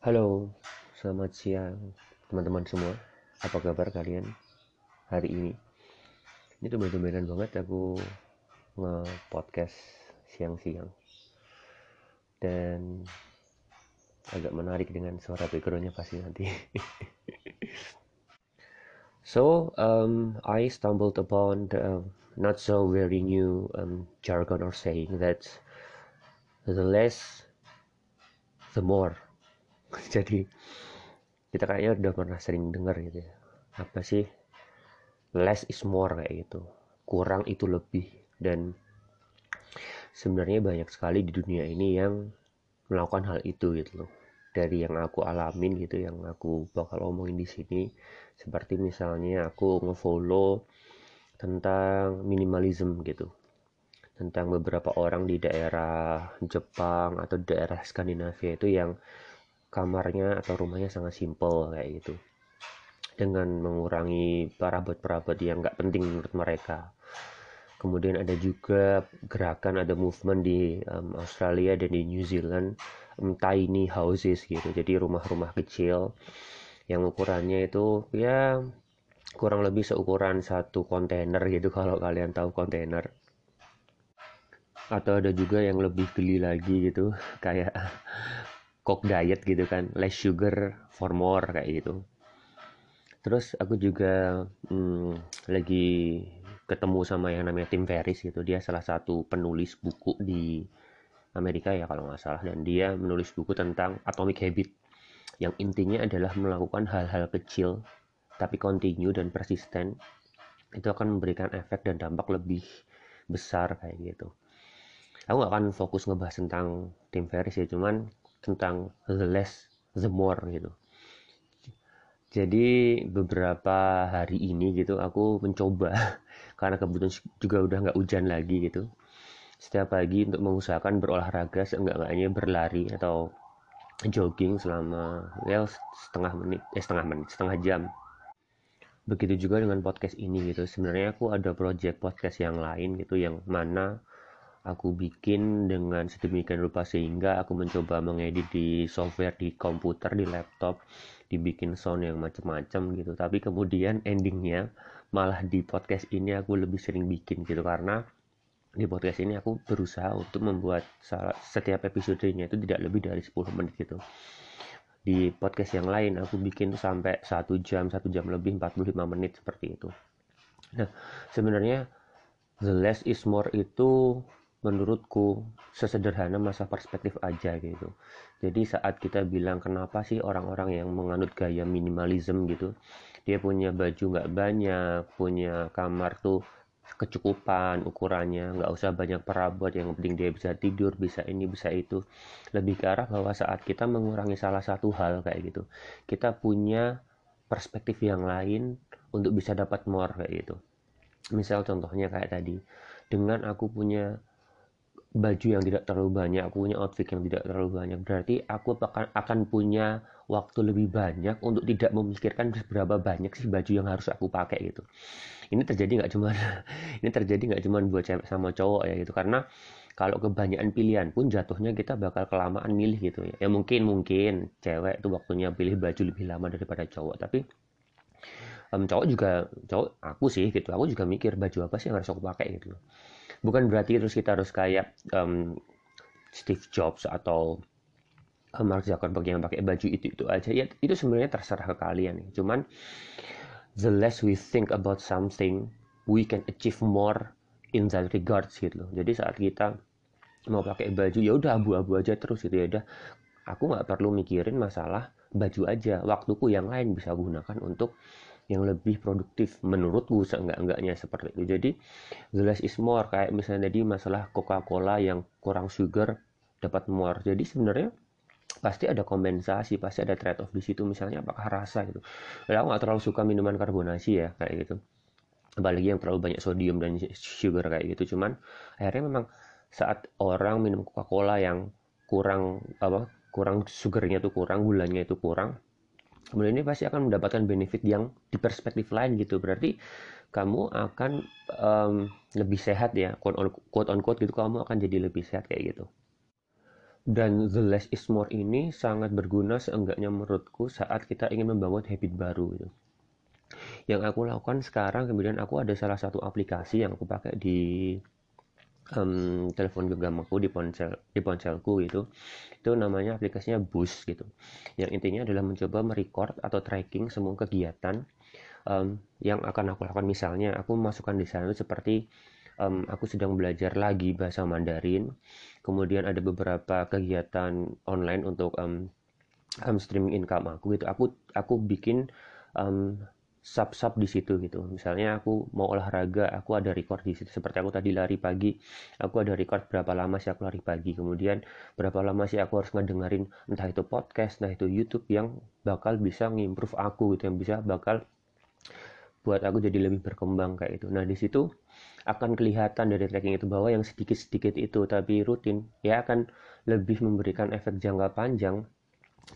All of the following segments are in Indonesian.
Halo, selamat siang teman-teman semua. Apa kabar kalian hari ini? Ini tuh bener banget aku nge-podcast siang-siang. Dan agak menarik dengan suara backgroundnya pasti nanti. so, um, I stumbled upon the not so very new um, jargon or saying that the less the more jadi kita kayaknya udah pernah sering dengar gitu ya. Apa sih? Less is more kayak gitu. Kurang itu lebih. Dan sebenarnya banyak sekali di dunia ini yang melakukan hal itu gitu loh. Dari yang aku alamin gitu yang aku bakal omongin di sini. Seperti misalnya aku ngefollow tentang minimalism gitu. Tentang beberapa orang di daerah Jepang atau daerah Skandinavia itu yang kamarnya atau rumahnya sangat simple kayak gitu. Dengan mengurangi perabot-perabot yang nggak penting menurut mereka. Kemudian ada juga gerakan ada movement di um, Australia dan di New Zealand um, tiny houses gitu. Jadi rumah-rumah kecil yang ukurannya itu ya kurang lebih seukuran satu kontainer gitu kalau kalian tahu kontainer. Atau ada juga yang lebih geli lagi gitu kayak coke diet gitu kan. Less sugar for more kayak gitu. Terus aku juga hmm, lagi ketemu sama yang namanya Tim Ferris gitu. Dia salah satu penulis buku di Amerika ya kalau nggak salah. Dan dia menulis buku tentang atomic habit yang intinya adalah melakukan hal-hal kecil tapi continue dan persisten. Itu akan memberikan efek dan dampak lebih besar kayak gitu. Aku gak akan fokus ngebahas tentang Tim Ferris ya cuman tentang the less the more gitu. Jadi beberapa hari ini gitu aku mencoba karena kebetulan juga udah nggak hujan lagi gitu. Setiap pagi untuk mengusahakan berolahraga seenggak-enggaknya berlari atau jogging selama ya setengah menit eh setengah menit setengah jam. Begitu juga dengan podcast ini gitu. Sebenarnya aku ada project podcast yang lain gitu yang mana aku bikin dengan sedemikian rupa sehingga aku mencoba mengedit di software di komputer di laptop dibikin sound yang macam-macam gitu. Tapi kemudian endingnya malah di podcast ini aku lebih sering bikin gitu karena di podcast ini aku berusaha untuk membuat setiap episodenya itu tidak lebih dari 10 menit gitu. Di podcast yang lain aku bikin sampai satu jam satu jam lebih 45 menit seperti itu. Nah sebenarnya the less is more itu menurutku sesederhana masa perspektif aja gitu. Jadi saat kita bilang kenapa sih orang-orang yang menganut gaya minimalism gitu dia punya baju nggak banyak punya kamar tuh kecukupan ukurannya nggak usah banyak perabot yang penting dia bisa tidur bisa ini bisa itu. Lebih ke arah bahwa saat kita mengurangi salah satu hal kayak gitu kita punya perspektif yang lain untuk bisa dapat more kayak gitu. Misal contohnya kayak tadi dengan aku punya baju yang tidak terlalu banyak, aku punya outfit yang tidak terlalu banyak, berarti aku akan punya waktu lebih banyak untuk tidak memikirkan seberapa banyak sih baju yang harus aku pakai gitu. Ini terjadi nggak cuma ini terjadi nggak cuma buat cewek sama cowok ya gitu. Karena kalau kebanyakan pilihan pun jatuhnya kita bakal kelamaan milih gitu. Ya. Ya mungkin mungkin cewek itu waktunya pilih baju lebih lama daripada cowok, tapi um, cowok juga cowok aku sih gitu, aku juga mikir baju apa sih yang harus aku pakai gitu bukan berarti terus kita harus kayak um, Steve Jobs atau um, Mark Zuckerberg yang pakai baju itu itu aja. Ya itu sebenarnya terserah ke kalian cuman the less we think about something we can achieve more in that regards gitu loh. Jadi saat kita mau pakai baju ya udah abu-abu aja terus gitu ya. Udah aku nggak perlu mikirin masalah baju aja. Waktuku yang lain bisa gunakan untuk yang lebih produktif menurutku seenggak-enggaknya seperti itu. Jadi less is more. Kayak misalnya tadi masalah Coca-Cola yang kurang sugar dapat more. Jadi sebenarnya pasti ada kompensasi pasti ada trade off di situ. Misalnya apakah rasa gitu. Lalu aku nggak terlalu suka minuman karbonasi ya kayak gitu. Apalagi yang terlalu banyak sodium dan sugar kayak gitu. Cuman akhirnya memang saat orang minum Coca-Cola yang kurang apa kurang sugarnya itu kurang gulanya itu kurang kemudian ini pasti akan mendapatkan benefit yang di perspektif lain gitu. Berarti kamu akan um, lebih sehat ya. Quote on, quote on quote gitu kamu akan jadi lebih sehat kayak gitu. Dan the less is more ini sangat berguna seenggaknya menurutku saat kita ingin membangun habit baru gitu. Yang aku lakukan sekarang kemudian aku ada salah satu aplikasi yang aku pakai di um, telepon genggam aku di ponsel di ponselku gitu. Itu namanya aplikasinya Boost gitu. Yang intinya adalah mencoba merecord atau tracking semua kegiatan um, yang akan aku lakukan. Misalnya aku masukkan di sana seperti um, aku sedang belajar lagi bahasa Mandarin. Kemudian ada beberapa kegiatan online untuk um, um, streaming income aku gitu. Aku aku bikin um, sub-sub di situ gitu. Misalnya aku mau olahraga, aku ada record di situ. Seperti aku tadi lari pagi, aku ada record berapa lama sih aku lari pagi. Kemudian berapa lama sih aku harus ngedengerin entah itu podcast, entah itu YouTube yang bakal bisa ngimprove aku gitu, yang bisa bakal buat aku jadi lebih berkembang kayak itu. Nah di situ akan kelihatan dari tracking itu bahwa yang sedikit-sedikit itu tapi rutin ya akan lebih memberikan efek jangka panjang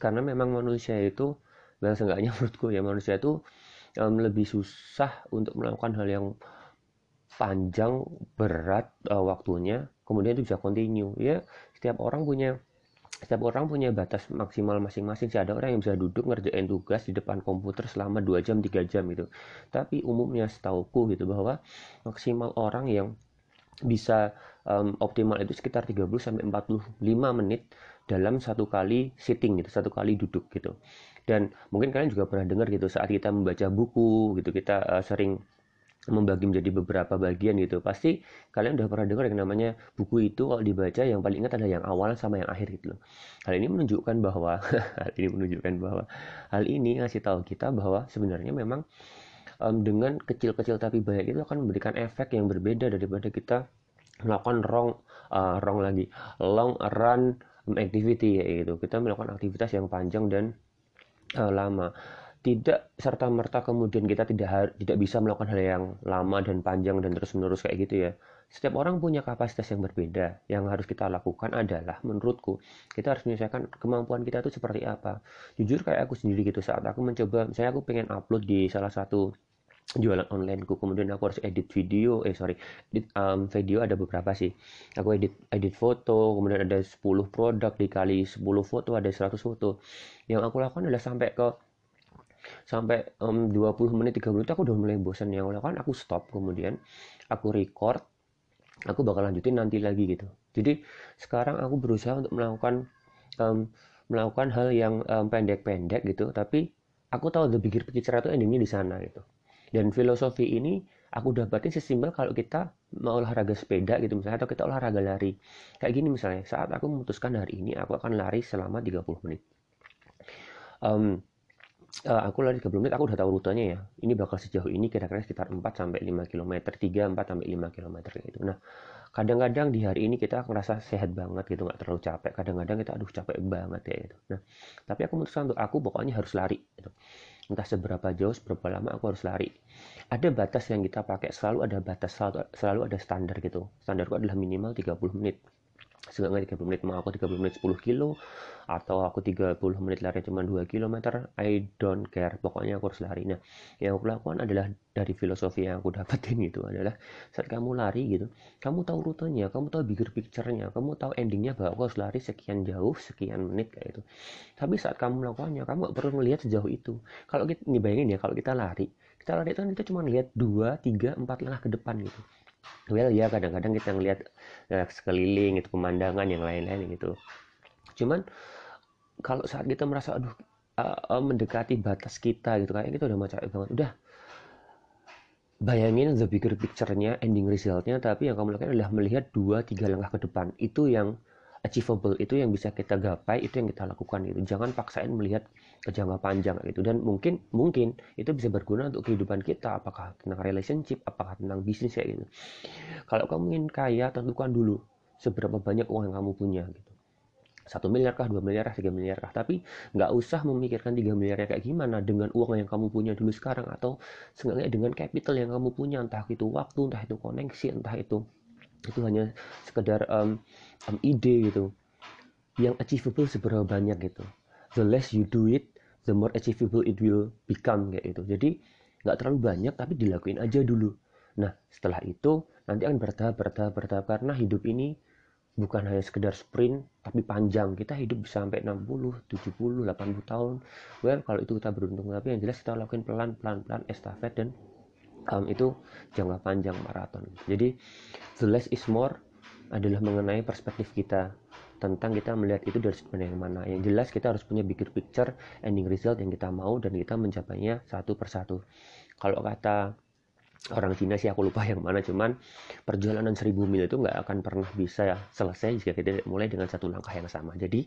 karena memang manusia itu dan seenggaknya menurutku ya manusia itu um, lebih susah untuk melakukan hal yang panjang berat uh, waktunya kemudian itu bisa continue ya. Setiap orang punya setiap orang punya batas maksimal masing-masing. Sih ada orang yang bisa duduk ngerjain tugas di depan komputer selama 2 jam 3 jam gitu. Tapi umumnya setauku gitu bahwa maksimal orang yang bisa um, optimal itu sekitar 30 sampai 45 menit dalam satu kali sitting gitu satu kali duduk gitu dan mungkin kalian juga pernah dengar gitu saat kita membaca buku gitu kita uh, sering membagi menjadi beberapa bagian gitu. Pasti kalian udah pernah dengar yang namanya buku itu kalau dibaca yang paling ingat adalah yang awal sama yang akhir gitu loh. Hal ini menunjukkan bahwa hal ini menunjukkan bahwa hal ini ngasih tahu kita bahwa sebenarnya memang um, dengan kecil-kecil tapi banyak itu akan memberikan efek yang berbeda daripada kita melakukan wrong uh, lagi. Long run activity ya gitu. Kita melakukan aktivitas yang panjang dan uh, lama. Tidak serta merta kemudian kita tidak tidak bisa melakukan hal yang lama dan panjang dan terus menerus kayak gitu ya. Setiap orang punya kapasitas yang berbeda. Yang harus kita lakukan adalah menurutku kita harus menyelesaikan kemampuan kita itu seperti apa. Jujur kayak aku sendiri gitu saat aku mencoba saya aku pengen upload di salah satu jualan onlineku. Kemudian aku harus edit video. Eh sorry. Edit um, video ada beberapa sih. Aku edit edit foto kemudian ada 10 produk dikali 10 foto ada 100 foto. Yang aku lakukan adalah sampai ke sampai um, 20 menit 30 menit aku udah mulai bosan yang kan aku stop. Kemudian aku record. Aku bakal lanjutin nanti lagi gitu. Jadi sekarang aku berusaha untuk melakukan um, melakukan hal yang pendek-pendek um, gitu. Tapi aku tahu the bigger picture itu endingnya di sana gitu dan filosofi ini aku dapatin sesimpel kalau kita mau olahraga sepeda gitu misalnya atau kita olahraga lari. Kayak gini misalnya saat aku memutuskan hari ini aku akan lari selama 30 menit. Um, uh, aku lari 30 menit aku udah tahu rutenya ya. Ini bakal sejauh ini kira-kira sekitar 4 sampai 5 km 3 4 sampai 5 km gitu. Nah kadang-kadang di hari ini kita ngerasa sehat banget gitu nggak terlalu capek. Kadang-kadang kita aduh capek banget ya gitu. Nah tapi aku memutuskan untuk aku pokoknya harus lari gitu. Entah seberapa jauh seberapa lama aku harus lari. Ada batas yang kita pakai selalu ada batas selalu, selalu ada standar gitu. Standarku adalah minimal 30 menit seenggaknya 30 menit mau aku 30 menit 10 kilo atau aku 30 menit lari cuma 2 km I don't care. Pokoknya aku harus lari. Nah yang aku lakukan adalah dari filosofi yang aku dapetin gitu adalah saat kamu lari gitu kamu tahu rutenya kamu tahu bigger picture-nya kamu tahu endingnya bahwa aku harus lari sekian jauh sekian menit kayak itu tapi saat kamu melakukannya kamu gak perlu melihat sejauh itu. Kalau kita ini bayangin ya kalau kita lari kita lari itu kan kita cuma lihat 2, 3, 4 langkah ke depan gitu well ya kadang-kadang kita ngelihat ya, sekeliling itu pemandangan yang lain-lain gitu. Cuman kalau saat kita merasa aduh uh, mendekati batas kita gitu kayak kita udah macam banget. Udah. Bayangin the bigger picture-nya ending result-nya tapi yang kamu lakukan adalah melihat dua tiga langkah ke depan. Itu yang achievable itu yang bisa kita gapai itu yang kita lakukan itu jangan paksain melihat ke jangka panjang gitu. Dan mungkin mungkin itu bisa berguna untuk kehidupan kita apakah tentang relationship apakah tentang bisnis ya gitu. Kalau kamu ingin kaya tentukan dulu seberapa banyak uang yang kamu punya gitu. Satu miliar kah, dua miliar kah, tiga miliar kah. Tapi nggak usah memikirkan tiga miliar kayak gimana dengan uang yang kamu punya dulu sekarang atau seenggaknya dengan capital yang kamu punya. Entah itu waktu, entah itu koneksi, entah itu itu hanya sekedar um, um, ide gitu. Yang achievable seberapa banyak gitu. The less you do it the more achievable it will become kayak itu jadi nggak terlalu banyak tapi dilakuin aja dulu. Nah setelah itu nanti akan bertahap bertahap bertahap. Karena hidup ini bukan hanya sekedar sprint tapi panjang. Kita hidup bisa sampai 60 70 80 tahun. Well kalau itu kita beruntung. Tapi yang jelas kita lakukan pelan pelan pelan estafet dan um, itu jangka panjang maraton. Jadi the less is more adalah mengenai perspektif kita tentang kita melihat itu dari sudut yang mana. Yang jelas kita harus punya bigger picture ending result yang kita mau dan kita mencapainya satu persatu. Kalau kata orang Cina sih aku lupa yang mana cuman perjalanan seribu mil itu nggak akan pernah bisa selesai jika kita mulai dengan satu langkah yang sama. Jadi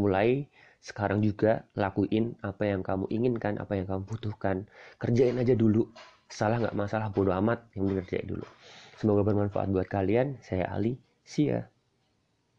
mulai sekarang juga lakuin apa yang kamu inginkan apa yang kamu butuhkan. Kerjain aja dulu salah nggak masalah bodoh amat yang penting dulu. Semoga bermanfaat buat kalian. Saya Ali see ya